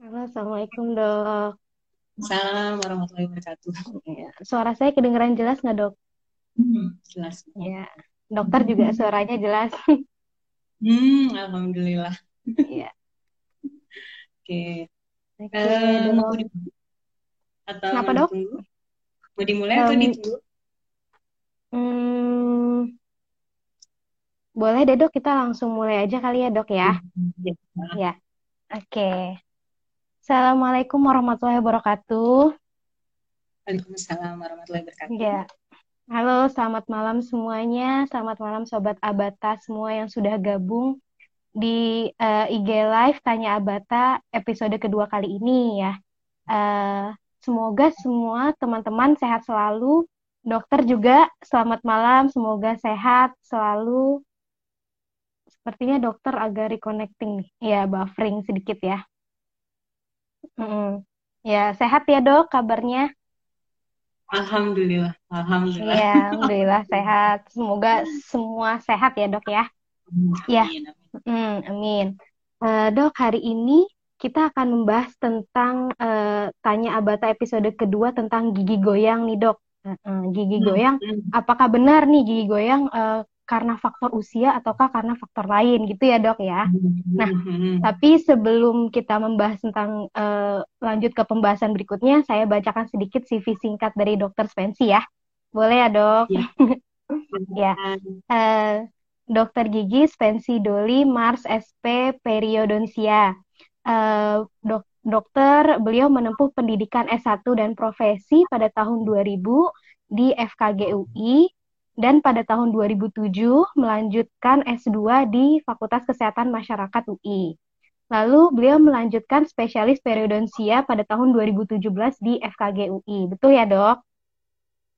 Halo, Assalamualaikum dok. Assalamualaikum warahmatullahi wabarakatuh. Ya, Suara saya kedengeran jelas nggak dok? Hmm, jelas. Ya, dokter juga suaranya jelas. Hmm, alhamdulillah. Iya. Oke. Oke, Eh, mau dok. di- atau Kenapa mau dok? ditunggu? Mau dimulai atau Em, ditunggu? hmm, boleh deh dok, kita langsung mulai aja kali ya dok ya. Ya. Ya, oke. Assalamualaikum warahmatullahi wabarakatuh. Waalaikumsalam warahmatullahi wabarakatuh. Ya, halo, selamat malam semuanya. Selamat malam Sobat Abata semua yang sudah gabung di eh, IG Live Tanya Abata episode kedua kali ini ya. Eh, semoga semua teman-teman sehat selalu. Dokter juga selamat malam, semoga sehat selalu. Sepertinya dokter agak reconnecting nih. Ya, buffering sedikit ya. Mm-mm. Ya, sehat ya dok kabarnya. Alhamdulillah, alhamdulillah. Iya, alhamdulillah sehat. Semoga semua sehat ya dok ya. Ya, Amin, amin. mm, amin. Eh, dok, hari ini kita akan membahas tentang eh, Tanya Abata episode kedua tentang gigi goyang nih dok. Eh, eh, gigi goyang, apakah benar nih gigi goyang eh, karena faktor usia ataukah karena faktor lain gitu ya dok ya? Nah, hmm, hmm. tapi sebelum kita membahas tentang eh, lanjut ke pembahasan berikutnya, saya bacakan sedikit CV singkat dari Dokter Spensi ya. Boleh ya dok? Ya, Ya. Eh, Dokter Gigi Spensi Doli Mars SP Periodontia. Eh, dok dokter, beliau menempuh pendidikan S1 dan profesi pada tahun 2000 di FKG UI dan pada tahun 2007 melanjutkan S2 di Fakultas Kesehatan Masyarakat UI. Lalu beliau melanjutkan spesialis periodontia pada tahun 2017 di FKG UI. Betul ya, Dok?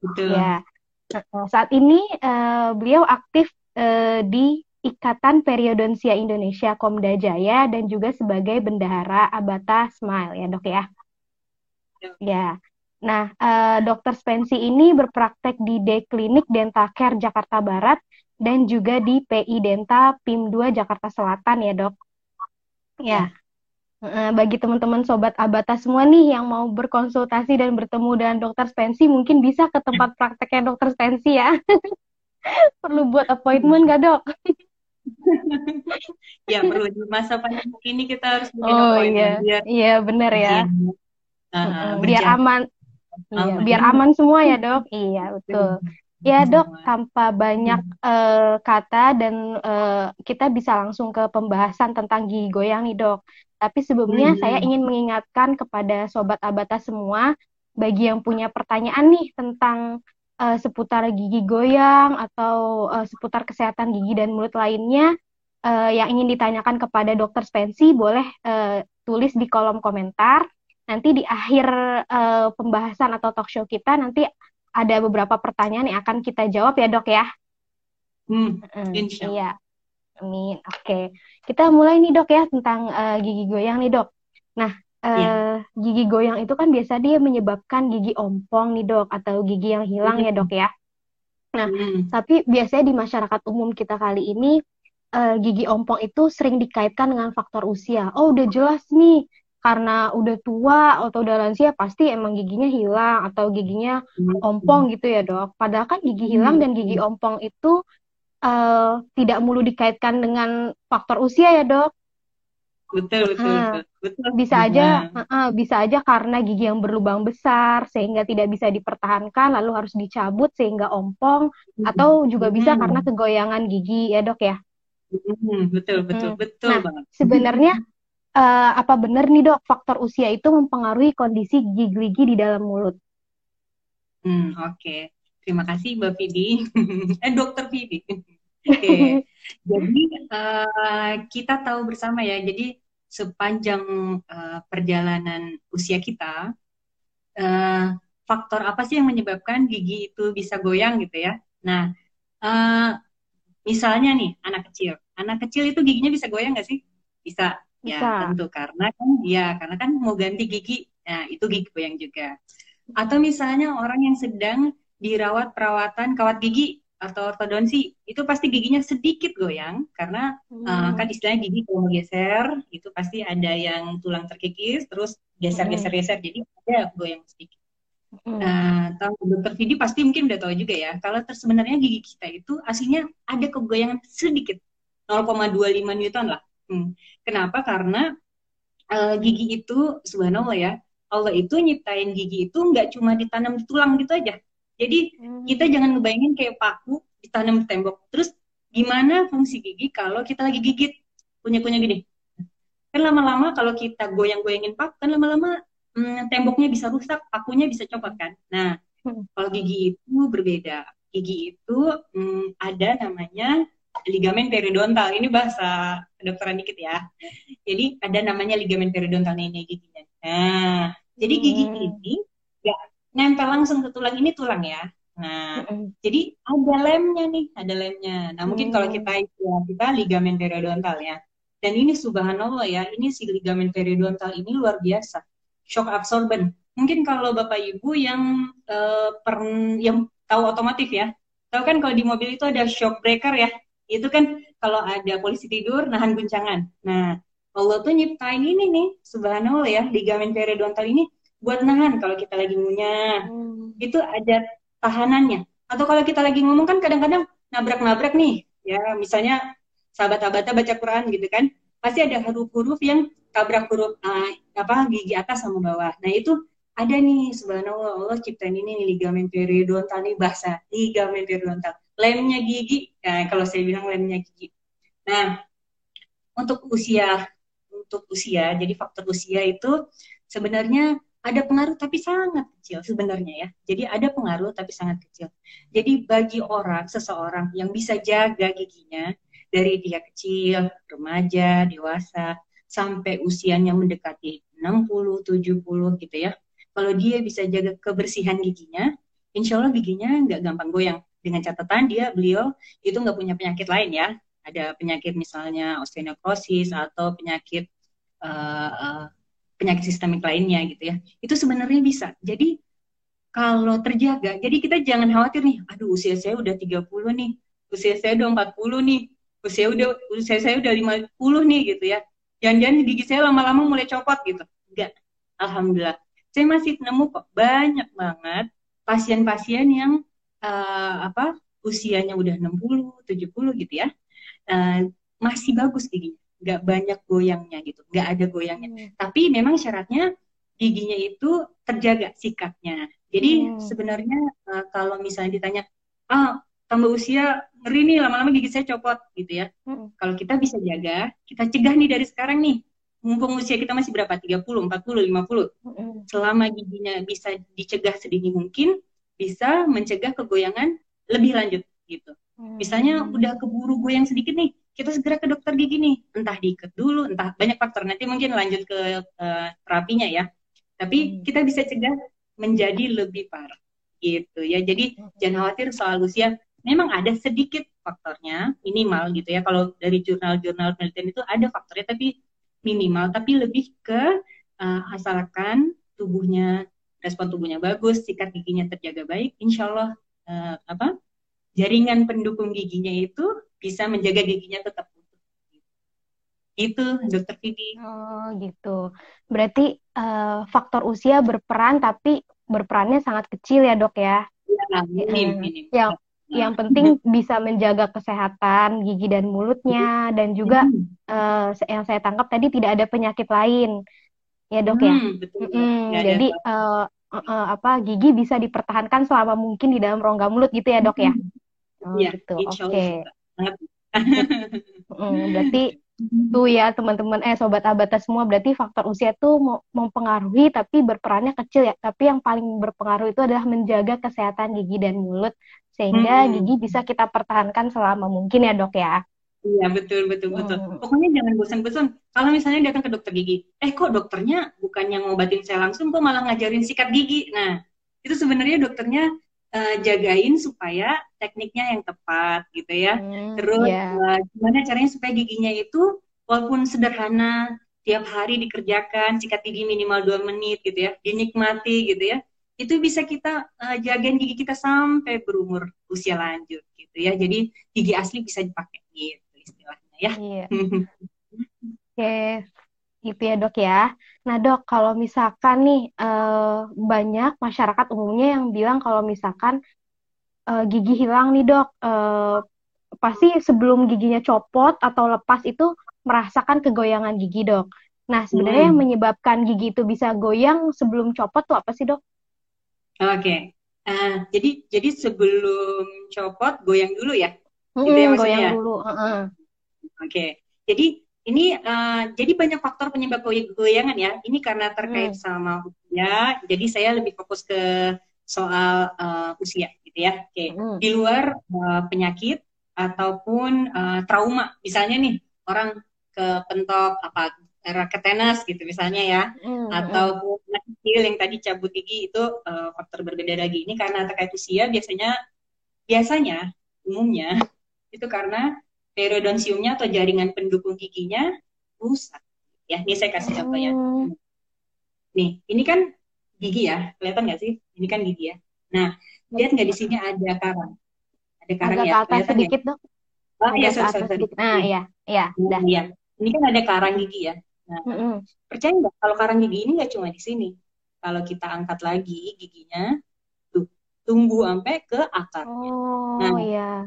betul. Ya. Nah, Saat ini eh, beliau aktif eh, di Ikatan Periodontia Indonesia Komda Jaya dan juga sebagai bendahara Abata Smile ya dok ya. Ya. Nah, eh, Dokter Spensi ini berpraktek di D Klinik Dentacare Jakarta Barat dan juga di PI Denta PIM 2 Jakarta Selatan ya dok. Ya. Eh, Bagi teman-teman sobat Abata semua nih yang mau berkonsultasi dan bertemu dengan Dokter Spensi mungkin bisa ke tempat prakteknya Dokter Spensi ya. Perlu buat appointment gak dok? Ya, perlu di masa pandemi ini kita harus bikin Oh appointment iya, biar iya bener ya. ujian uh, Mm-mm, Biar berjalan aman, iya, biar aman semua ya dok. Iya betul. Ya dok, Semua. tanpa banyak eh, kata dan eh, kita bisa langsung ke pembahasan tentang gigi goyang nih dok. Tapi sebelumnya saya Hmm. ingin mengingatkan kepada sobat Abata semua, bagi yang punya pertanyaan nih tentang eh, seputar gigi goyang atau eh, seputar kesehatan gigi dan mulut lainnya, eh, yang ingin ditanyakan kepada Dokter Spensi, boleh eh, tulis di kolom komentar. Nanti di akhir eh, pembahasan atau talk show kita nanti ada beberapa pertanyaan yang akan kita jawab ya dok ya. Hmm, Mm, insya Allah. iya, amin. Oke, kita mulai nih dok ya tentang eh, gigi goyang nih dok. Nah, Ya. eh, gigi goyang itu kan biasa dia menyebabkan gigi ompong nih dok atau gigi yang hilang ya dok ya. Nah, Hmm. tapi biasanya di masyarakat umum kita kali ini eh, gigi ompong itu sering dikaitkan dengan faktor usia. Oh, udah jelas nih karena udah tua atau udah lansia pasti emang giginya hilang atau giginya ompong gitu ya dok. Padahal kan gigi hilang Hmm. dan gigi ompong itu eh, tidak mulu dikaitkan dengan faktor usia ya dok. Betul, betul, Eh, betul. Betul. bisa aja, Nah, eh, eh, bisa aja karena gigi yang berlubang besar sehingga tidak bisa dipertahankan lalu harus dicabut sehingga ompong atau juga bisa hmm. karena kegoyangan gigi ya dok ya. Hmm, betul, betul, Mm. betul Nah, sebenarnya eh, apa benar nih dok faktor usia itu mempengaruhi kondisi gigi-gigi di dalam mulut? Hmm, oke. Terima kasih Mbak Vidi. Eh, Dokter Vidi. Oke. Jadi eh, kita tahu bersama ya. Jadi sepanjang eh, perjalanan usia kita, eh, faktor apa sih yang menyebabkan gigi itu bisa goyang gitu ya? Nah, eh, misalnya nih anak kecil, anak kecil itu giginya bisa goyang nggak sih? Bisa. Ya, tentu karena kan ya karena kan mau ganti gigi. Nah, itu gigi goyang juga. Atau misalnya orang yang sedang dirawat perawatan kawat gigi. atau ortodonsi itu pasti giginya sedikit goyang karena hmm. uh, kan istilahnya gigi kalau geser itu pasti ada yang tulang terkikis terus geser-geser-geser jadi ada goyang sedikit. Hmm. Nah, tahu dokter Vidi pasti mungkin udah tahu juga ya kalau sebenarnya gigi kita itu aslinya ada kegoyangan sedikit 0,25 newton lah. Hmm. Kenapa? Karena uh, gigi itu subhanallah ya Allah itu nyiptain gigi itu nggak cuma ditanam di tulang gitu aja jadi hmm. kita jangan ngebayangin kayak paku ditanam di tembok. Terus gimana fungsi gigi kalau kita lagi gigit punya-punya gini? Kan lama-lama kalau kita goyang-goyangin paku kan lama-lama hmm, temboknya bisa rusak, pakunya bisa copot kan. Nah, hmm. kalau gigi itu berbeda. Gigi itu hmm, ada namanya ligamen periodontal. Ini bahasa kedokteran dikit ya. Jadi ada namanya ligamen periodontal ini giginya. Nah, jadi gigi hmm. ini nempel langsung ke tulang ini tulang ya. Nah, mm-hmm. jadi ada lemnya nih, ada lemnya. Nah, mungkin kalau kita ya, kita ligamen periodontal ya. Dan ini subhanallah ya, ini si ligamen periodontal ini luar biasa. Shock absorben. Mungkin kalau Bapak Ibu yang uh, per yang tahu otomotif ya. Tahu kan kalau di mobil itu ada shock breaker ya. Itu kan kalau ada polisi tidur nahan guncangan. Nah, Allah tuh nyiptain ini nih, subhanallah ya, ligamen periodontal ini buat nahan kalau kita lagi ngunyah. Hmm. Itu ada tahanannya. Atau kalau kita lagi ngomong kan kadang-kadang nabrak-nabrak nih. Ya, misalnya sahabat-sahabatnya baca Quran gitu kan. Pasti ada huruf-huruf yang tabrak huruf uh, apa gigi atas sama bawah. Nah, itu ada nih subhanallah Allah ciptain ini nih, ligamen periodontal nih bahasa ligamen periodontal lemnya gigi nah, kalau saya bilang lemnya gigi nah untuk usia untuk usia jadi faktor usia itu sebenarnya ada pengaruh tapi sangat kecil sebenarnya ya. Jadi ada pengaruh tapi sangat kecil. Jadi bagi orang, seseorang yang bisa jaga giginya dari dia kecil, remaja, dewasa, sampai usianya mendekati 60, 70 gitu ya. Kalau dia bisa jaga kebersihan giginya, insya Allah giginya nggak gampang goyang. Dengan catatan dia, beliau itu nggak punya penyakit lain ya. Ada penyakit misalnya osteonekrosis atau penyakit uh, uh, penyakit sistemik lainnya gitu ya. Itu sebenarnya bisa. Jadi kalau terjaga, jadi kita jangan khawatir nih, aduh usia saya udah 30 nih, usia saya udah 40 nih, usia udah usia saya udah 50 nih gitu ya. Jangan-jangan gigi saya lama-lama mulai copot gitu. Enggak. Alhamdulillah. Saya masih nemu kok banyak banget pasien-pasien yang uh, apa usianya udah 60, 70 gitu ya. Uh, masih bagus giginya nggak banyak goyangnya gitu, nggak ada goyangnya. Hmm. Tapi memang syaratnya giginya itu terjaga sikapnya. Jadi hmm. sebenarnya uh, kalau misalnya ditanya, ah tambah usia ngeri nih lama-lama gigi saya copot gitu ya. Hmm. Kalau kita bisa jaga, kita cegah nih dari sekarang nih. Mumpung usia kita masih berapa? 30, 40, 50. Hmm. Selama giginya bisa dicegah sedini mungkin, bisa mencegah kegoyangan lebih lanjut gitu. Hmm. Misalnya udah keburu goyang sedikit nih, kita segera ke dokter gigi nih entah diikat dulu entah banyak faktor nanti mungkin lanjut ke uh, terapinya ya tapi hmm. kita bisa cegah menjadi lebih parah gitu ya jadi hmm. jangan khawatir soal usia memang ada sedikit faktornya minimal gitu ya kalau dari jurnal-jurnal penelitian itu ada faktornya tapi minimal tapi lebih ke uh, asalkan tubuhnya respon tubuhnya bagus sikat giginya terjaga baik insya Allah uh, apa jaringan pendukung giginya itu bisa menjaga giginya tetap utuh. Itu dokter Vidi. Oh gitu. Berarti uh, faktor usia berperan tapi berperannya sangat kecil ya dok ya? Ya, minim, minim. Yang yang penting bisa menjaga kesehatan gigi dan mulutnya dan juga uh, yang saya tangkap tadi tidak ada penyakit lain ya dok ya. Hmm, betul. Hmm, jadi uh, uh, apa gigi bisa dipertahankan selama mungkin di dalam rongga mulut gitu ya dok ya. Oh, ya, gitu. Oke. Okay mm, berarti tuh ya teman-teman eh sobat abata semua berarti faktor usia tuh mempengaruhi tapi berperannya kecil ya tapi yang paling berpengaruh itu adalah menjaga kesehatan gigi dan mulut sehingga hmm. gigi bisa kita pertahankan selama mungkin ya dok ya Iya betul betul betul. Hmm. Pokoknya jangan bosan-bosan. Kalau misalnya datang ke dokter gigi, eh kok dokternya bukannya ngobatin saya langsung, kok malah ngajarin sikat gigi. Nah itu sebenarnya dokternya uh, jagain supaya tekniknya yang tepat gitu ya. Hmm, Terus yeah. Iya. uh, gimana caranya supaya giginya itu walaupun sederhana tiap hari dikerjakan sikat gigi minimal dua menit gitu ya, dinikmati gitu ya. itu bisa kita uh, jagain gigi kita sampai berumur usia lanjut gitu ya. Jadi gigi asli bisa dipakai gitu istilahnya ya. Iya. Oke, gitu ya dok ya. Nah dok, kalau misalkan nih uh, banyak masyarakat umumnya yang bilang kalau misalkan uh, gigi hilang nih dok, uh, pasti sebelum giginya copot atau lepas itu merasakan kegoyangan gigi dok. Nah sebenarnya hmm. yang menyebabkan gigi itu bisa goyang sebelum copot tuh apa sih dok? Oke. Okay. Uh, eh, jadi jadi sebelum copot goyang dulu ya. Hmm, gitu ya maksudnya. Goyang dulu. Uh -uh. Oke. Okay. Jadi ini uh, jadi banyak faktor penyebab goyangan ya. Ini karena terkait hmm. sama usia. Jadi saya lebih fokus ke soal uh, usia gitu ya. Oke. Okay. Hmm. Di luar uh, penyakit ataupun uh, trauma, misalnya nih orang ke pentok apa raket tenis gitu misalnya ya, mm, atau anak kecil yang tadi cabut gigi itu uh, faktor berbeda lagi. Ini karena terkait usia biasanya biasanya umumnya itu karena periodonsiumnya atau jaringan pendukung giginya rusak. Ya, ini saya kasih contoh ya. Mm. Nih, ini kan gigi ya, kelihatan nggak sih? Ini kan gigi ya. Nah, lihat nggak di sini ada karang? Ada karang Agak ya? Ke atas sedikit dok. Oh iya, sorry, sorry, sorry. Nah, iya, iya. Nah, iya. Ini kan ada karang gigi ya. Nah, mm -hmm. percaya nggak kalau karang gigi ini nggak cuma di sini. Kalau kita angkat lagi giginya, tuh tumbuh sampai ke akar. Oh nah, iya.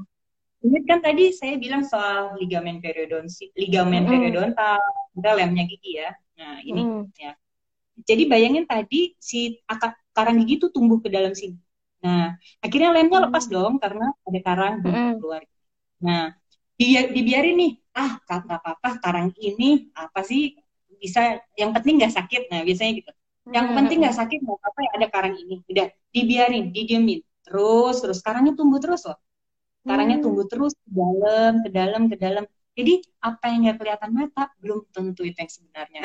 Ingat kan tadi saya bilang soal ligamen periodontal, ligamen mm periodontal, ada lemnya gigi ya. Nah ini mm. ya. Jadi bayangin tadi si akar karang gigi itu tumbuh ke dalam sini. Nah akhirnya lemnya mm. lepas dong karena ada karang mm. keluar. Nah dibiarin nih, ah kata apa-apa karang ini apa sih bisa yang penting nggak sakit nah biasanya gitu yang hmm. penting nggak sakit mau apa ya ada karang ini udah dibiarin didiemin terus terus karangnya tumbuh terus loh karangnya hmm. tumbuh terus ke dalam ke dalam ke dalam jadi apa yang nggak kelihatan mata belum tentu itu yang sebenarnya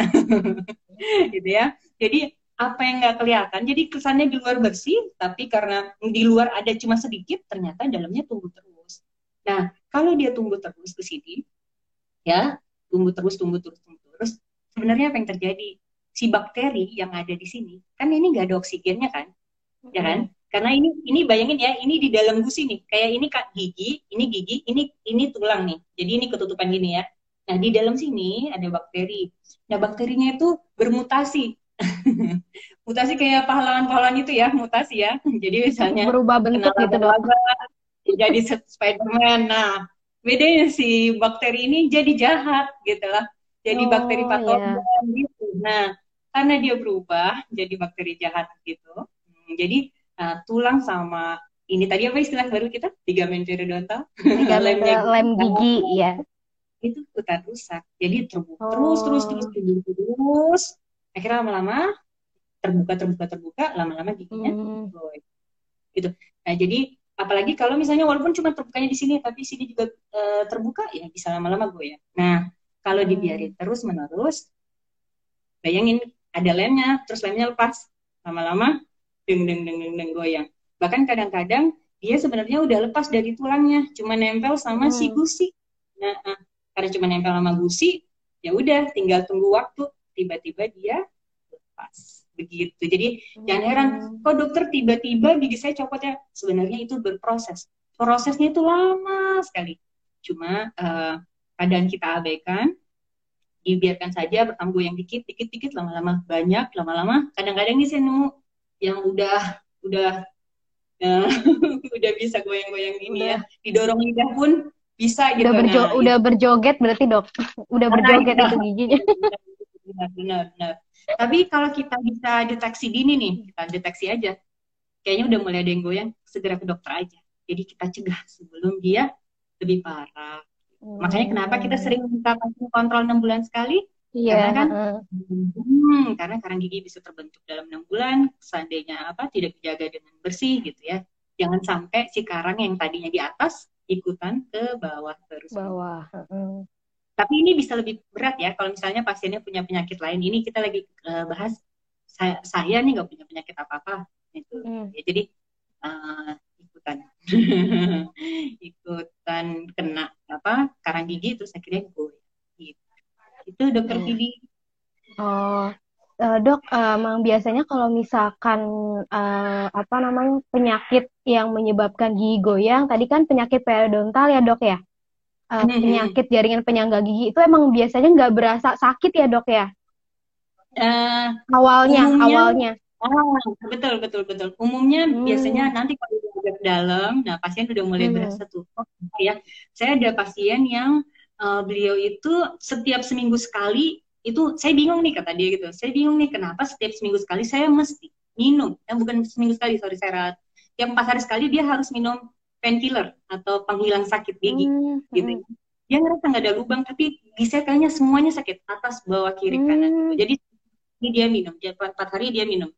gitu ya jadi apa yang nggak kelihatan jadi kesannya di luar bersih tapi karena di luar ada cuma sedikit ternyata dalamnya tumbuh terus nah kalau dia tumbuh terus ke sini ya tumbuh terus tumbuh terus tumbuh terus sebenarnya apa yang terjadi? Si bakteri yang ada di sini, kan ini nggak ada oksigennya kan? Ya kan? Karena ini ini bayangin ya, ini di dalam gusi nih. Kayak ini kak gigi, ini gigi, ini ini tulang nih. Jadi ini ketutupan gini ya. Nah, di dalam sini ada bakteri. Nah, bakterinya itu bermutasi. mutasi kayak pahlawan-pahlawan itu ya, mutasi ya. Jadi misalnya berubah bentuk gitu. Jadi Spiderman. Nah, bedanya si bakteri ini jadi jahat gitu lah jadi oh, bakteri patogen yeah. gitu. Nah, karena dia berubah jadi bakteri jahat gitu. Hmm, jadi uh, tulang sama ini tadi apa istilah baru kita? Ligamen periodontal. Ligamen lem gigi ya. Itu ikutan rusak. Jadi terbuka oh. terus terus terus terus terus. Akhirnya lama-lama terbuka terbuka terbuka lama-lama giginya hmm. gitu. Nah, jadi apalagi kalau misalnya walaupun cuma terbukanya di sini tapi sini juga uh, terbuka ya bisa lama-lama gue ya. Nah, kalau dibiarin terus menerus, bayangin ada lemnya, terus lemnya lepas, lama-lama deng deng deng deng deng goyang. Bahkan kadang-kadang dia sebenarnya udah lepas dari tulangnya, cuma nempel sama hmm. si gusi. Nah, nah, karena cuma nempel sama gusi, ya udah tinggal tunggu waktu, tiba-tiba dia lepas. Begitu. Jadi hmm. jangan heran, kok dokter tiba-tiba gigi saya copot ya? Sebenarnya itu berproses. Prosesnya itu lama sekali. Cuma uh, keadaan kita abaikan, dibiarkan saja bertambah yang dikit, dikit, dikit, lama-lama banyak, lama-lama. Kadang-kadang nih saya nemu yang udah, udah, uh, udah bisa goyang-goyang gini ya, didorong lidah pun bisa gitu. Udah, berjo nah, udah gitu. berjoget berarti dok, udah berjoget nah, itu giginya. Benar, benar, benar. Tapi kalau kita bisa deteksi dini nih, kita deteksi aja. Kayaknya udah mulai ada yang goyang, segera ke dokter aja. Jadi kita cegah sebelum dia lebih parah. Hmm. Makanya kenapa kita sering minta kontrol enam bulan sekali? Iya. Karena kan, hmm, karena karang gigi bisa terbentuk dalam enam bulan, seandainya apa tidak dijaga dengan bersih gitu ya. Jangan sampai si karang yang tadinya di atas ikutan ke bawah terus. Bawah. Hmm. Tapi ini bisa lebih berat ya kalau misalnya pasiennya punya penyakit lain. Ini kita lagi uh, bahas saya, saya nih nggak punya penyakit apa apa. Itu. Hmm. Ya, jadi uh, ikutan ikutan kena apa karang gigi terus akhirnya gue gitu. Itu dokter hmm. oh uh, dok, uh, biasanya kalau misalkan uh, apa namanya penyakit yang menyebabkan gigi goyang, tadi kan penyakit periodontal ya dok ya, uh, penyakit jaringan penyangga gigi itu emang biasanya nggak berasa sakit ya dok ya? Uh, awalnya, umumnya, awalnya. Oh, betul betul betul. Umumnya hmm. biasanya nanti kalau udah dalam, nah pasien udah mulai hmm. berasa tuh. Oh, ya, saya ada pasien yang uh, beliau itu setiap seminggu sekali itu saya bingung nih kata dia gitu. Saya bingung nih kenapa setiap seminggu sekali saya mesti minum. Eh, bukan seminggu sekali, sorry saya rat. Yang empat hari sekali dia harus minum painkiller atau penghilang sakit gigi hmm. gitu. Hmm. Dia ngerasa nggak ada lubang tapi bisa kayaknya semuanya sakit atas bawah kiri kanan. Gitu. Jadi ini dia minum, empat hari dia minum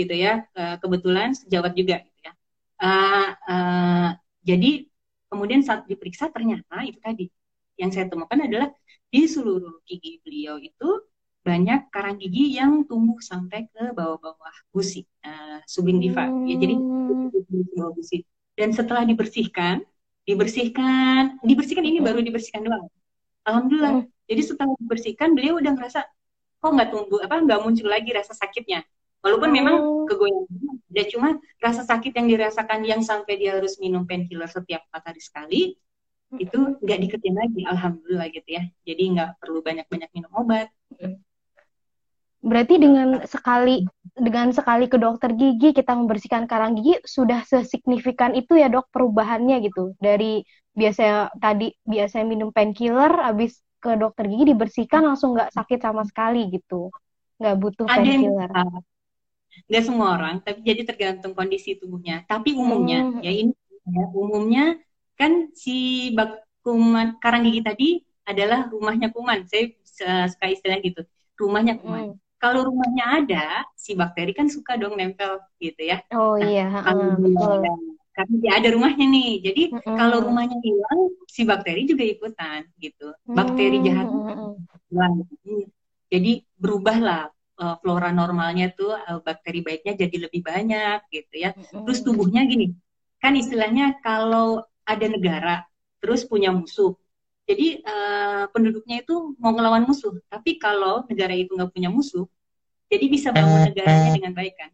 gitu ya uh, kebetulan sejawat juga gitu ya uh, uh, jadi kemudian saat diperiksa ternyata itu tadi yang saya temukan adalah di seluruh gigi beliau itu banyak karang gigi yang tumbuh sampai ke bawah-bawah gusi uh, subindiva hmm. ya jadi hmm. bawah gusi dan setelah dibersihkan dibersihkan dibersihkan ini baru dibersihkan doang alhamdulillah hmm. jadi setelah dibersihkan beliau udah ngerasa kok nggak tumbuh apa nggak muncul lagi rasa sakitnya Walaupun oh. memang kegoyang, dia cuma rasa sakit yang dirasakan yang sampai dia harus minum painkiller setiap empat hari sekali itu nggak dikerjain lagi, alhamdulillah gitu ya. Jadi nggak perlu banyak-banyak minum obat. Berarti dengan sekali dengan sekali ke dokter gigi kita membersihkan karang gigi sudah sesignifikan itu ya dok perubahannya gitu. Dari biasa tadi biasa minum painkiller habis ke dokter gigi dibersihkan langsung nggak sakit sama sekali gitu. Nggak butuh painkiller. nggak semua orang tapi jadi tergantung kondisi tubuhnya. Tapi umumnya hmm. ya ini ya, umumnya kan si bak kuman karang gigi tadi adalah rumahnya kuman saya suka istilah gitu rumahnya kuman hmm. kalau rumahnya ada si bakteri kan suka dong nempel gitu ya oh nah, iya kalau dia karena dia ada rumahnya nih jadi hmm. kalau rumahnya hilang si bakteri juga ikutan gitu bakteri jahat hmm. jadi berubahlah uh, flora normalnya tuh uh, bakteri baiknya jadi lebih banyak gitu ya. Terus tubuhnya gini, kan istilahnya kalau ada negara terus punya musuh, jadi uh, penduduknya itu mau ngelawan musuh. Tapi kalau negara itu nggak punya musuh, jadi bisa bangun negaranya dengan baik kan?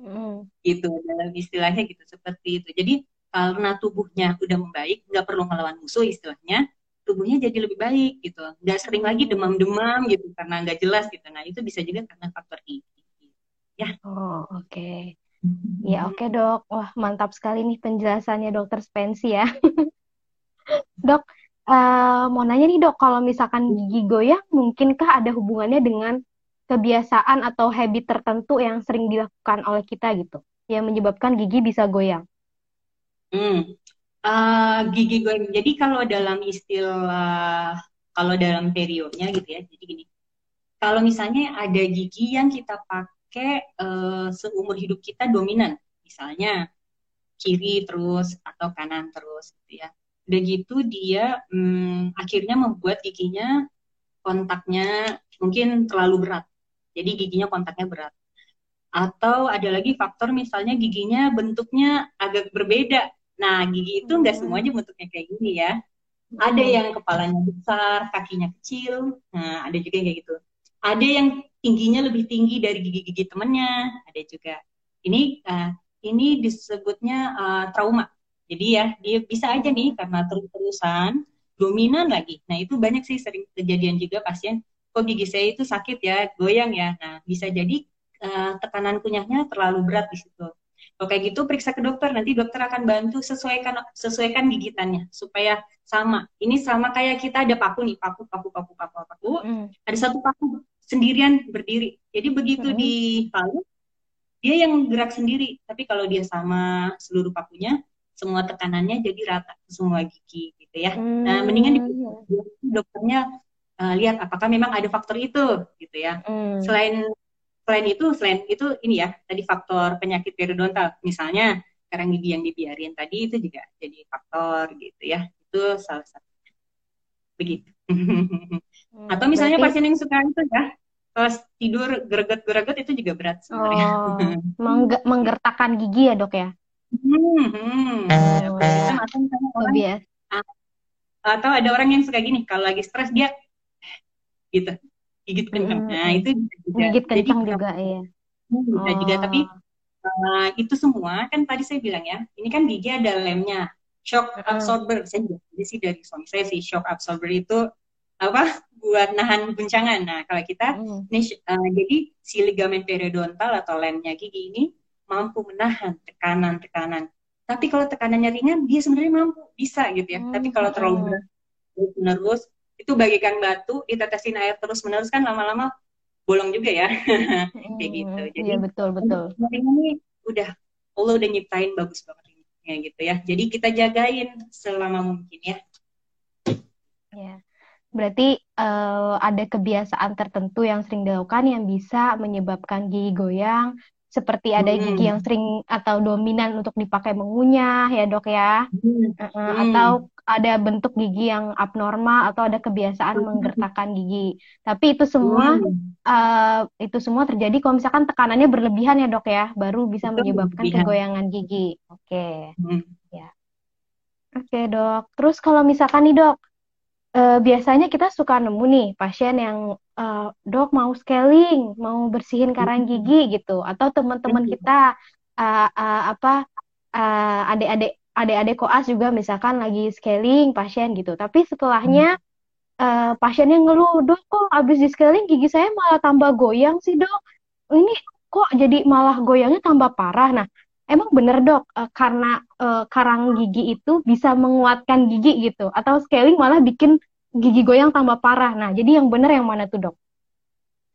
Mm. Gitu dalam istilahnya gitu seperti itu. Jadi karena tubuhnya udah membaik, nggak perlu ngelawan musuh istilahnya, tubuhnya jadi lebih baik gitu nggak sering lagi demam-demam gitu karena nggak jelas gitu nah itu bisa juga karena faktor ini ya oh oke okay. Ya oke okay, dok. Wah mantap sekali nih penjelasannya dokter Spensi ya. Dok uh, mau nanya nih dok kalau misalkan gigi goyang mungkinkah ada hubungannya dengan kebiasaan atau habit tertentu yang sering dilakukan oleh kita gitu? Yang menyebabkan gigi bisa goyang. Hmm. Uh, gigi gue jadi kalau dalam istilah kalau dalam periodnya gitu ya. Jadi gini. Kalau misalnya ada gigi yang kita pakai uh, seumur hidup kita dominan misalnya kiri terus atau kanan terus gitu ya udah gitu dia hmm, akhirnya membuat giginya kontaknya mungkin terlalu berat jadi giginya kontaknya berat atau ada lagi faktor misalnya giginya bentuknya agak berbeda Nah, gigi itu nggak hmm. semuanya bentuknya kayak gini ya. Ada hmm. yang kepalanya besar, kakinya kecil. Nah, ada juga yang kayak gitu. Ada yang tingginya lebih tinggi dari gigi-gigi temennya. Ada juga. Ini uh, ini disebutnya uh, trauma. Jadi ya, dia bisa aja nih karena terus-terusan dominan lagi. Nah, itu banyak sih sering kejadian juga pasien kok gigi saya itu sakit ya, goyang ya. Nah, bisa jadi uh, tekanan kunyahnya terlalu berat di situ. Kalau kayak gitu periksa ke dokter, nanti dokter akan bantu sesuaikan sesuaikan gigitannya supaya sama. Ini sama kayak kita ada paku nih, paku paku paku paku paku. Mm. Ada satu paku sendirian berdiri. Jadi begitu mm. dipalu dia yang gerak sendiri. Tapi kalau dia sama seluruh pakunya, semua tekanannya jadi rata semua gigi gitu ya. Mm. Nah, mendingan di dokternya uh, lihat apakah memang ada faktor itu gitu ya. Mm. Selain selain itu selain itu ini ya tadi faktor penyakit periodontal misalnya karang gigi yang dibiarin tadi itu juga jadi faktor gitu ya itu salah satu begitu hmm, atau misalnya berarti... pasien yang suka itu ya pas tidur greget-greget itu juga berat sebenarnya oh, mengg menggertakkan gigi ya dok ya hmm, hmm. Oh, ya. atau misalnya orang, atau ada orang yang suka gini kalau lagi stres dia gitu gigit kencang. Nah, itu juga. Gigit kencang Jadi, juga, iya. Bisa oh. juga, tapi uh, itu semua kan tadi saya bilang ya, ini kan gigi ada lemnya, shock absorber. Saya jadi sih dari suami saya sih shock absorber itu apa buat nahan guncangan. Nah, kalau kita mm. ini uh, jadi si ligamen periodontal atau lemnya gigi ini mampu menahan tekanan-tekanan. Tapi kalau tekanannya ringan, dia sebenarnya mampu bisa gitu ya. Tapi kalau terlalu berat terus menerus itu bagikan batu ditetesin air terus menerus kan lama-lama bolong juga ya hmm, kayak gitu jadi ya, betul betul ini udah Allah udah nyiptain bagus banget ini ya gitu ya. Jadi kita jagain selama mungkin ya. Ya. Berarti uh, ada kebiasaan tertentu yang sering dilakukan yang bisa menyebabkan gigi goyang seperti ada hmm. gigi yang sering atau dominan untuk dipakai mengunyah ya dok ya hmm. Uh, atau ada bentuk gigi yang abnormal atau ada kebiasaan menggertakkan gigi. Tapi itu semua hmm. uh, itu semua terjadi kalau misalkan tekanannya berlebihan ya dok ya, baru bisa menyebabkan kegoyangan gigi. Oke, okay. hmm. ya. Oke okay, dok. Terus kalau misalkan nih dok, uh, biasanya kita suka nemu nih pasien yang uh, dok mau scaling, mau bersihin karang hmm. gigi gitu, atau teman-teman hmm. kita uh, uh, apa uh, adik-adik adik-adik koas juga misalkan lagi scaling pasien gitu. Tapi setelahnya uh, pasiennya ngeluh dok kok abis di scaling gigi saya malah tambah goyang sih dok? Ini kok jadi malah goyangnya tambah parah? Nah emang bener dok uh, karena uh, karang gigi itu bisa menguatkan gigi gitu. Atau scaling malah bikin gigi goyang tambah parah nah jadi yang bener yang mana tuh dok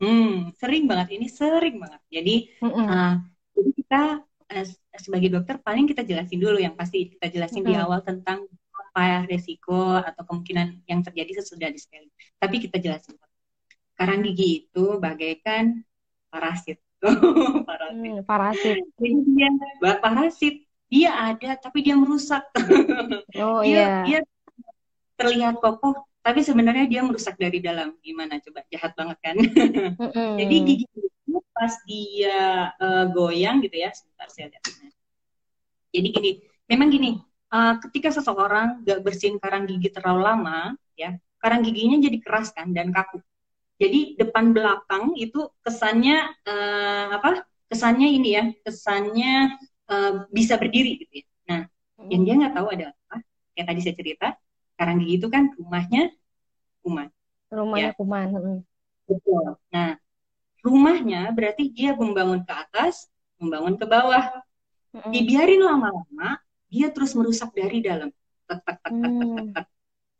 Hmm, sering banget ini sering banget. Jadi, mm -mm. Uh, jadi kita sebagai dokter paling kita jelasin dulu yang pasti kita jelasin hmm. di awal tentang apa resiko atau kemungkinan yang terjadi sesudah di scaling. Tapi kita jelasin. Karang gigi itu bagaikan parasit. parasit. Hmm, parasit. Jadi dia parasit dia ada tapi dia merusak. Oh dia, iya. Dia terlihat kokoh tapi sebenarnya dia merusak dari dalam. Gimana coba jahat banget kan? Mm-hmm. Jadi gigi pas dia uh, goyang gitu ya sebentar saya lihat jadi gini memang gini uh, ketika seseorang gak bersihin karang gigi terlalu lama ya karang giginya jadi keras kan dan kaku jadi depan belakang itu kesannya uh, apa kesannya ini ya kesannya uh, bisa berdiri gitu ya nah hmm. yang dia nggak tahu ada apa kayak tadi saya cerita karang gigi itu kan rumahnya kuman rumahnya ya. kuman hmm. betul nah rumahnya berarti dia membangun ke atas, membangun ke bawah. Dibiarin lama-lama, dia terus merusak dari dalam. Tek, tek, tek, tek, tek, tek.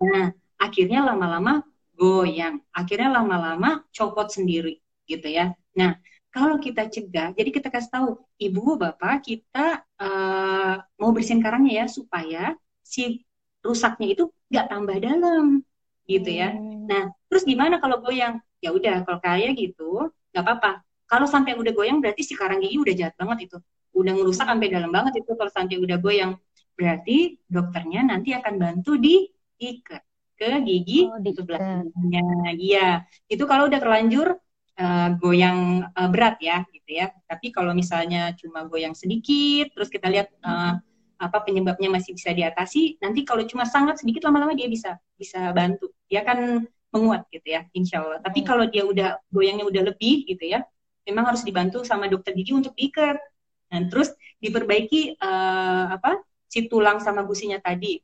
Nah, akhirnya lama-lama goyang. Akhirnya lama-lama copot sendiri, gitu ya. Nah, kalau kita cegah, jadi kita kasih tahu, ibu, bapak, kita uh, mau bersihin karangnya ya, supaya si rusaknya itu nggak tambah dalam, gitu ya. Hmm. Nah, terus gimana kalau goyang? Ya udah, kalau kayak gitu, nggak apa-apa kalau sampai udah goyang berarti si karang gigi udah jahat banget itu udah ngerusak sampai dalam banget itu kalau sampai udah goyang berarti dokternya nanti akan bantu diikat ke gigi oh, di sebelahnya iya itu kalau udah terlanjur uh, goyang uh, berat ya gitu ya tapi kalau misalnya cuma goyang sedikit terus kita lihat uh, apa penyebabnya masih bisa diatasi nanti kalau cuma sangat sedikit lama-lama dia bisa bisa bantu dia kan menguat gitu ya, insya Allah. Tapi hmm. kalau dia udah goyangnya udah lebih gitu ya, memang harus dibantu sama dokter gigi untuk diikat. Dan terus diperbaiki uh, apa si tulang sama gusinya tadi.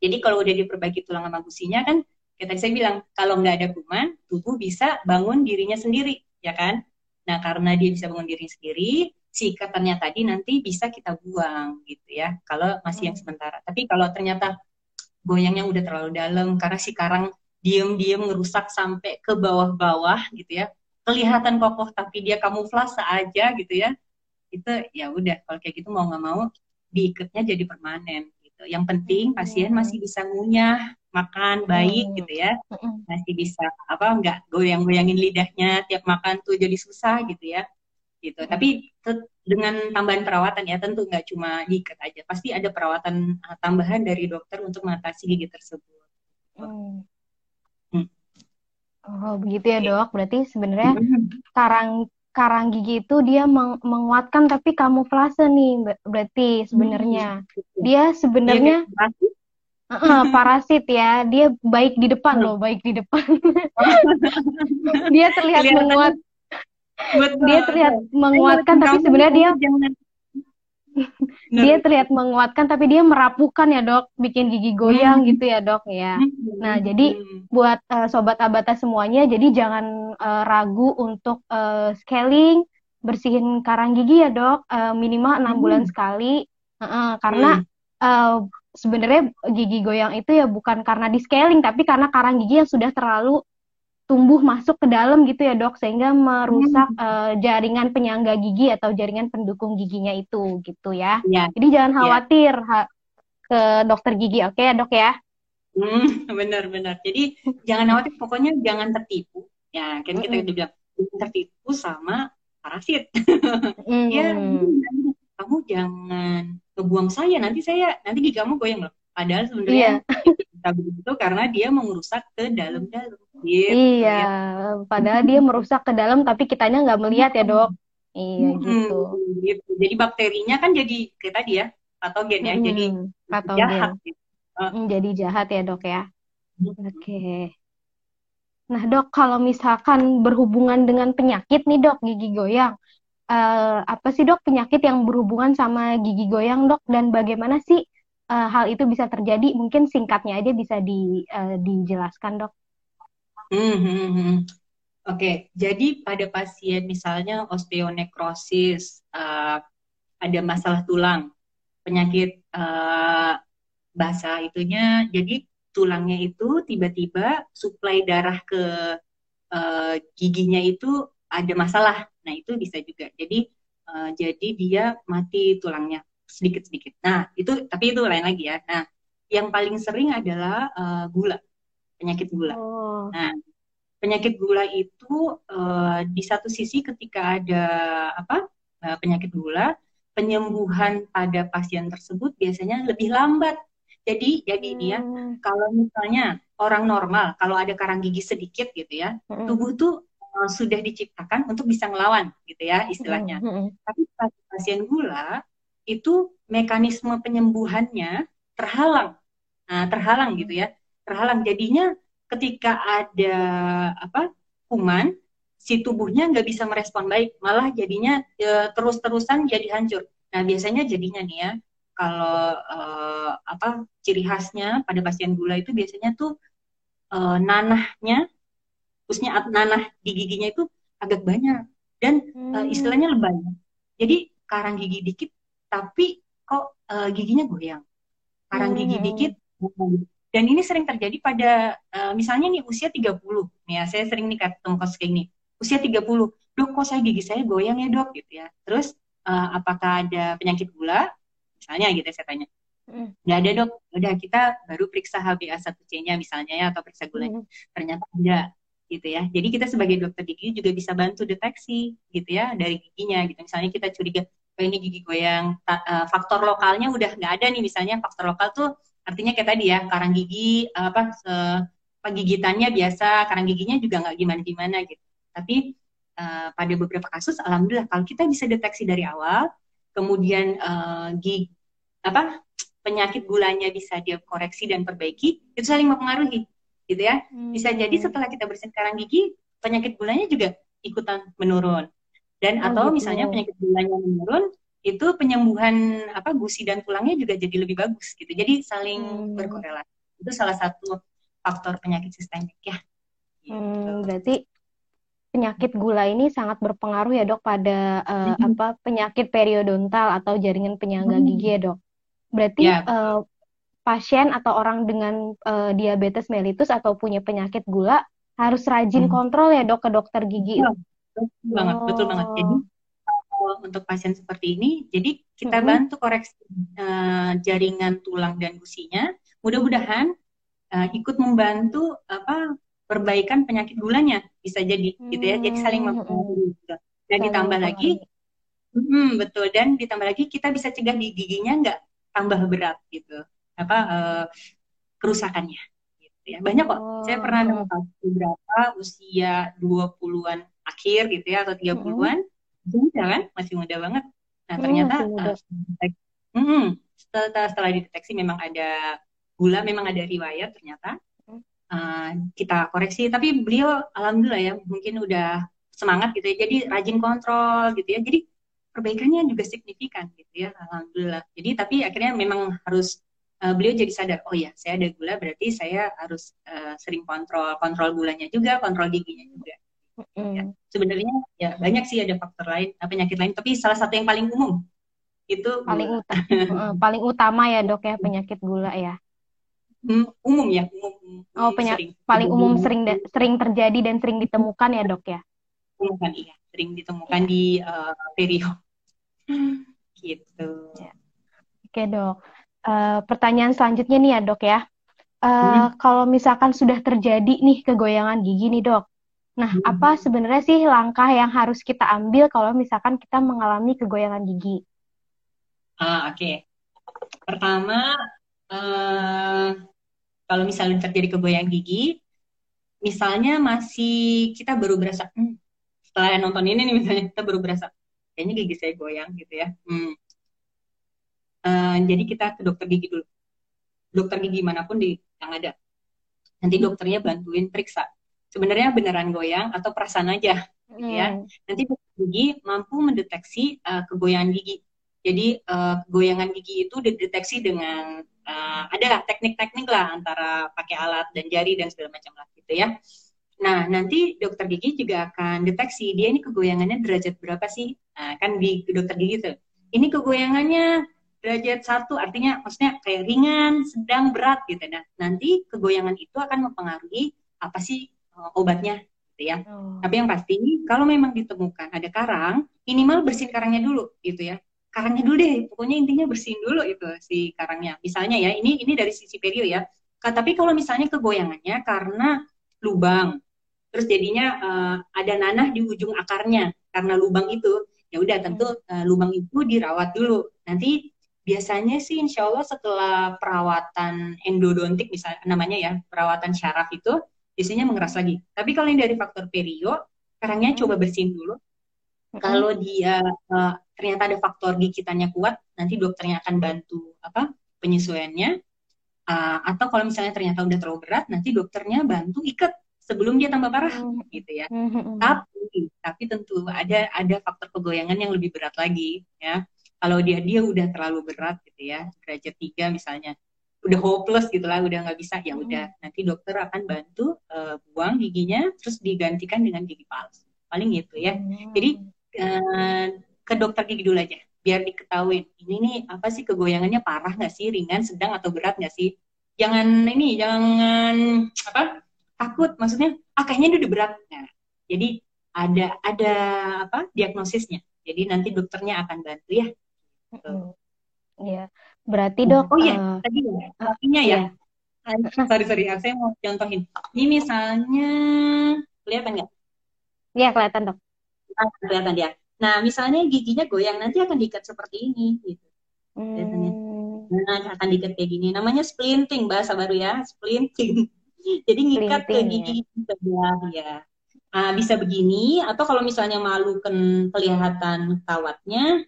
Jadi kalau udah diperbaiki tulang sama gusinya kan, kayak tadi saya bilang, kalau nggak ada kuman, tubuh bisa bangun dirinya sendiri, ya kan? Nah karena dia bisa bangun diri sendiri, si ikatannya tadi nanti bisa kita buang gitu ya, kalau masih yang hmm. sementara. Tapi kalau ternyata goyangnya udah terlalu dalam karena si karang diem-diem ngerusak sampai ke bawah-bawah gitu ya kelihatan kokoh tapi dia kamuflase aja gitu ya itu ya udah kalau kayak gitu mau nggak mau diikatnya jadi permanen gitu yang penting pasien hmm. masih bisa ngunyah makan baik gitu ya hmm. masih bisa apa nggak goyang-goyangin lidahnya tiap makan tuh jadi susah gitu ya gitu tapi dengan tambahan perawatan ya tentu nggak cuma diikat aja pasti ada perawatan uh, tambahan dari dokter untuk mengatasi gigi tersebut hmm. Oh, begitu ya, Dok. Berarti sebenarnya karang karang gigi itu dia meng menguatkan tapi kamuflase nih berarti sebenarnya. Hmm, dia sebenarnya uh, parasit ya. Dia baik di depan loh, baik di depan. dia terlihat menguat. Dia terlihat menguatkan, tapi sebenarnya dia dia terlihat menguatkan tapi dia merapukan ya dok bikin gigi goyang hmm. gitu ya dok ya hmm. nah jadi buat uh, sobat abata semuanya jadi jangan uh, ragu untuk uh, scaling bersihin karang gigi ya dok uh, minimal enam hmm. bulan sekali uh, karena hmm. uh, sebenarnya gigi goyang itu ya bukan karena di scaling tapi karena karang gigi yang sudah terlalu tumbuh masuk ke dalam gitu ya dok sehingga merusak hmm. uh, jaringan penyangga gigi atau jaringan pendukung giginya itu gitu ya. ya. Jadi jangan ya. khawatir ya. ha ke dokter gigi oke okay, ya dok ya. Hmm, benar-benar. Jadi jangan khawatir pokoknya jangan tertipu. Ya kan kita udah bilang tertipu sama parasit. Mm. ya kamu jangan ngebuang saya nanti saya nanti gigi kamu goyang loh. Padahal sebenarnya yeah. Begitu karena dia mengurusak ke dalam-dalam. Gitu, iya, gitu. padahal dia merusak ke dalam tapi kitanya nggak melihat ya dok. Iya hmm, gitu. gitu. Jadi bakterinya kan jadi kayak tadi ya patogen ya, hmm, jadi patogen. jahat. Gitu. Uh. Jadi jahat ya dok ya. Oke. Okay. Nah dok, kalau misalkan berhubungan dengan penyakit nih dok gigi goyang, uh, apa sih dok penyakit yang berhubungan sama gigi goyang dok dan bagaimana sih uh, hal itu bisa terjadi? Mungkin singkatnya aja bisa di, uh, dijelaskan dok. Hmm, hmm. Oke, jadi pada pasien misalnya osteonekrosis, uh, ada masalah tulang, penyakit uh, itunya, jadi tulangnya itu tiba-tiba suplai darah ke uh, giginya itu ada masalah. Nah itu bisa juga. Jadi uh, jadi dia mati tulangnya sedikit-sedikit. Nah itu tapi itu lain lagi ya. Nah yang paling sering adalah uh, gula penyakit gula. Oh. Nah, penyakit gula itu uh, di satu sisi ketika ada apa uh, penyakit gula, penyembuhan pada pasien tersebut biasanya lebih lambat. Jadi, jadi hmm. dia kalau misalnya orang normal, kalau ada karang gigi sedikit gitu ya, hmm. tubuh tuh uh, sudah diciptakan untuk bisa ngelawan gitu ya istilahnya. Hmm. Tapi pasien gula itu mekanisme penyembuhannya terhalang, nah, terhalang gitu ya. Terhalang. Jadinya ketika ada apa kuman si tubuhnya nggak bisa merespon baik. Malah jadinya e, terus-terusan jadi hancur. Nah biasanya jadinya nih ya kalau e, apa ciri khasnya pada pasien gula itu biasanya tuh e, nanahnya khususnya nanah di giginya itu agak banyak. Dan hmm. e, istilahnya lebay. Jadi karang gigi dikit tapi kok e, giginya goyang karang hmm. gigi dikit dan ini sering terjadi pada uh, misalnya nih usia 30. Nih ya, saya sering nih ketemu kasus kayak gini. Usia 30. Dok, kok saya gigi saya goyang ya, Dok gitu ya. Terus uh, apakah ada penyakit gula? Misalnya gitu ya, saya tanya. Mm. Nggak ada dok, udah kita baru periksa HbA1c-nya misalnya ya atau periksa gulanya. Mm. Ternyata ada gitu ya. Jadi kita sebagai dokter gigi juga bisa bantu deteksi gitu ya dari giginya gitu. Misalnya kita curiga oh ini gigi goyang, uh, faktor lokalnya udah nggak ada nih. Misalnya faktor lokal tuh artinya kayak tadi ya karang gigi apa se, gigitannya biasa karang giginya juga nggak gimana gimana gitu. Tapi uh, pada beberapa kasus alhamdulillah kalau kita bisa deteksi dari awal kemudian uh, gig apa penyakit gulanya bisa dia koreksi dan perbaiki itu saling mempengaruhi gitu ya. Bisa jadi hmm. setelah kita bersihin karang gigi penyakit gulanya juga ikutan menurun dan oh, atau gitu. misalnya penyakit gulanya menurun itu penyembuhan apa gusi dan tulangnya juga jadi lebih bagus gitu. Jadi saling hmm. berkorelasi. Itu salah satu faktor penyakit sistemik ya. Gitu. Hmm, berarti penyakit gula ini sangat berpengaruh ya dok pada uh, hmm. apa penyakit periodontal atau jaringan penyangga hmm. gigi ya dok. Berarti ya. uh, pasien atau orang dengan uh, diabetes mellitus atau punya penyakit gula harus rajin hmm. kontrol ya dok ke dokter gigi. Betul banget, oh. betul banget. Jadi untuk pasien seperti ini, jadi kita mm-hmm. bantu koreksi uh, jaringan tulang dan gusinya. Mudah-mudahan uh, ikut membantu apa perbaikan penyakit gulanya bisa jadi mm-hmm. gitu ya. Jadi saling mempengaruhi. Gitu. Dan ditambah lagi, hmm, betul. Dan ditambah lagi kita bisa cegah di giginya nggak tambah berat gitu. Apa uh, kerusakannya. Gitu ya. Banyak kok. Oh. Saya pernah nemukan beberapa usia 20-an akhir gitu ya atau 30-an. Mm-hmm muda kan? Masih muda banget. Nah hmm, ternyata uh, hmm, setelah, setelah dideteksi memang ada gula memang ada riwayat ternyata uh, kita koreksi. Tapi beliau alhamdulillah ya mungkin udah semangat gitu ya jadi rajin kontrol gitu ya. Jadi perbaikannya juga signifikan gitu ya alhamdulillah. Jadi tapi akhirnya memang harus uh, beliau jadi sadar oh ya saya ada gula berarti saya harus uh, sering kontrol kontrol gulanya juga kontrol giginya juga mm. ya. sebenarnya ya banyak sih ada faktor lain penyakit lain tapi salah satu yang paling umum itu paling utama paling utama ya dok ya penyakit gula ya? Hmm, umum ya umum, umum oh penyakit paling umum sering sering terjadi dan sering ditemukan ya dok ya? Ditemukan iya. Sering ditemukan di uh, perio gitu. Ya. oke dok. Uh, pertanyaan selanjutnya nih ya dok ya. Uh, hmm. kalau misalkan sudah terjadi nih kegoyangan gigi nih dok nah hmm. apa sebenarnya sih langkah yang harus kita ambil kalau misalkan kita mengalami kegoyangan gigi Ah, oke. Okay. Pertama, uh, kalau misalnya terjadi kegoyang gigi, misalnya masih kita baru berasa, hmm, setelah nonton ini nih misalnya kita baru berasa, kayaknya gigi saya goyang gitu ya. Hmm. Uh, jadi kita ke dokter gigi dulu. Dokter gigi mana pun di yang ada. Nanti dokternya bantuin periksa. Sebenarnya beneran goyang atau perasaan aja, gitu ya. Hmm. Nanti dokter gigi mampu mendeteksi uh, kegoyangan gigi jadi uh, goyangan gigi itu dideteksi dengan uh, ada teknik-teknik lah antara pakai alat dan jari dan segala macam lah gitu ya. Nah nanti dokter gigi juga akan deteksi dia ini kegoyangannya derajat berapa sih? Nah, kan di dokter gigi tuh. Ini kegoyangannya derajat satu artinya maksudnya kayak ringan, sedang, berat gitu. Nah nanti kegoyangan itu akan mempengaruhi apa sih uh, obatnya gitu ya. Oh. Tapi yang pasti kalau memang ditemukan ada karang, minimal bersihin karangnya dulu gitu ya. Karangnya dulu deh pokoknya intinya bersihin dulu itu si karangnya. Misalnya ya ini ini dari sisi perio ya. Tapi kalau misalnya kegoyangannya karena lubang terus jadinya uh, ada nanah di ujung akarnya karena lubang itu ya udah tentu uh, lubang itu dirawat dulu. Nanti biasanya sih insya Allah setelah perawatan endodontik misalnya namanya ya perawatan syaraf itu biasanya mengeras lagi tapi kalau yang dari faktor perio karangnya coba bersihin dulu kalau dia uh, ternyata ada faktor gigitannya kuat, nanti dokternya akan bantu apa penyesuaiannya. Uh, atau kalau misalnya ternyata udah terlalu berat, nanti dokternya bantu ikat sebelum dia tambah parah, mm. gitu ya. Mm-hmm. Tapi, tapi tentu ada ada faktor kegoyangan yang lebih berat lagi, ya. Kalau dia dia udah terlalu berat, gitu ya, derajat tiga misalnya, udah hopeless gitu lah, udah nggak bisa, ya udah. Mm. Nanti dokter akan bantu uh, buang giginya, terus digantikan dengan gigi palsu. Paling gitu ya. Mm. Jadi uh, ke dokter gigi dulu aja biar diketahui ini nih apa sih kegoyangannya parah nggak sih ringan sedang atau berat nggak sih jangan ini jangan apa takut maksudnya ah kayaknya udah berat nah, jadi ada ada apa diagnosisnya jadi nanti dokternya akan bantu ya Iya, berarti dok. Oh iya, uh, tadi ya, artinya ya. Uh, sorry sorry, saya mau contohin. Ini misalnya, kelihatan nggak? Iya kelihatan dok. Ah, kelihatan dia. Nah, misalnya giginya goyang, nanti akan diikat seperti ini, gitu. Hmm. Nah, akan diikat kayak gini. Namanya splinting, bahasa baru ya, splinting. Jadi ngikat ke gigi ya. sebelah ya. Nah, bisa begini, atau kalau misalnya malu kelihatan kawatnya,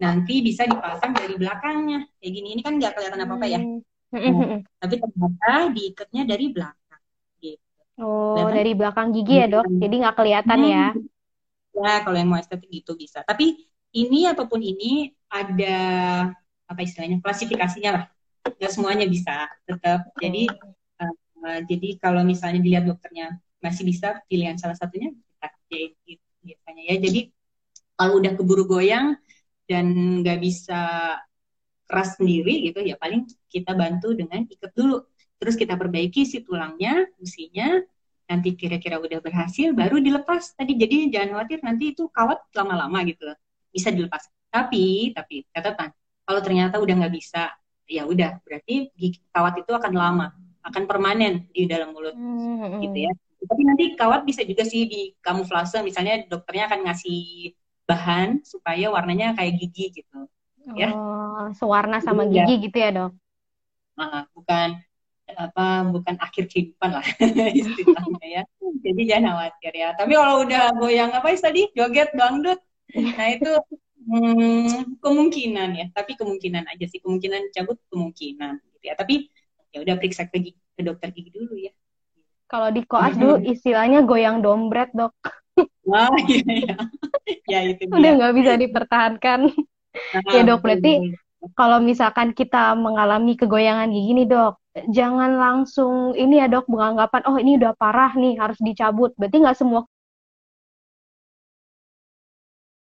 nanti bisa dipasang dari belakangnya. Kayak gini, ini kan nggak kelihatan apa-apa ya. Nah, tapi ternyata diikatnya dari belakang. Gitu. Oh, kelihatan? dari belakang gigi ya dok? Jadi nggak kelihatan ya? Hmm ya kalau yang mau estetik gitu bisa tapi ini apa pun ini ada apa istilahnya klasifikasinya lah nggak semuanya bisa tetap jadi uh, jadi kalau misalnya dilihat dokternya masih bisa pilihan salah satunya kita gitu biasanya ya jadi kalau udah keburu goyang dan nggak bisa keras sendiri gitu ya paling kita bantu dengan ikat dulu. Terus kita perbaiki si tulangnya fungsinya nanti kira-kira udah berhasil baru dilepas. Tadi jadi jangan khawatir nanti itu kawat lama-lama gitu loh. Bisa dilepas. Tapi tapi catatan kalau ternyata udah nggak bisa ya udah berarti kawat itu akan lama akan permanen di dalam mulut hmm. gitu ya. Tapi nanti kawat bisa juga sih di kamuflase misalnya dokternya akan ngasih bahan supaya warnanya kayak gigi gitu ya oh, sewarna sama gigi gitu ya dok uh, bukan apa bukan akhir kehidupan lah istilahnya ya. Jadi jangan khawatir ya. Tapi kalau udah goyang apa tadi joget dangdut, nah itu hmm, kemungkinan ya. Tapi kemungkinan aja sih kemungkinan cabut kemungkinan gitu ya. Tapi ya udah periksa ke, ke dokter gigi dulu ya kalau di koas dulu istilahnya goyang dompet dok wah iya iya. Ya itu dia. udah nggak bisa dipertahankan. Nah, ya dok berarti kalau misalkan kita mengalami kegoyangan gigi nih dok jangan langsung ini ya dok beranggapan oh ini udah parah nih harus dicabut. Berarti nggak semua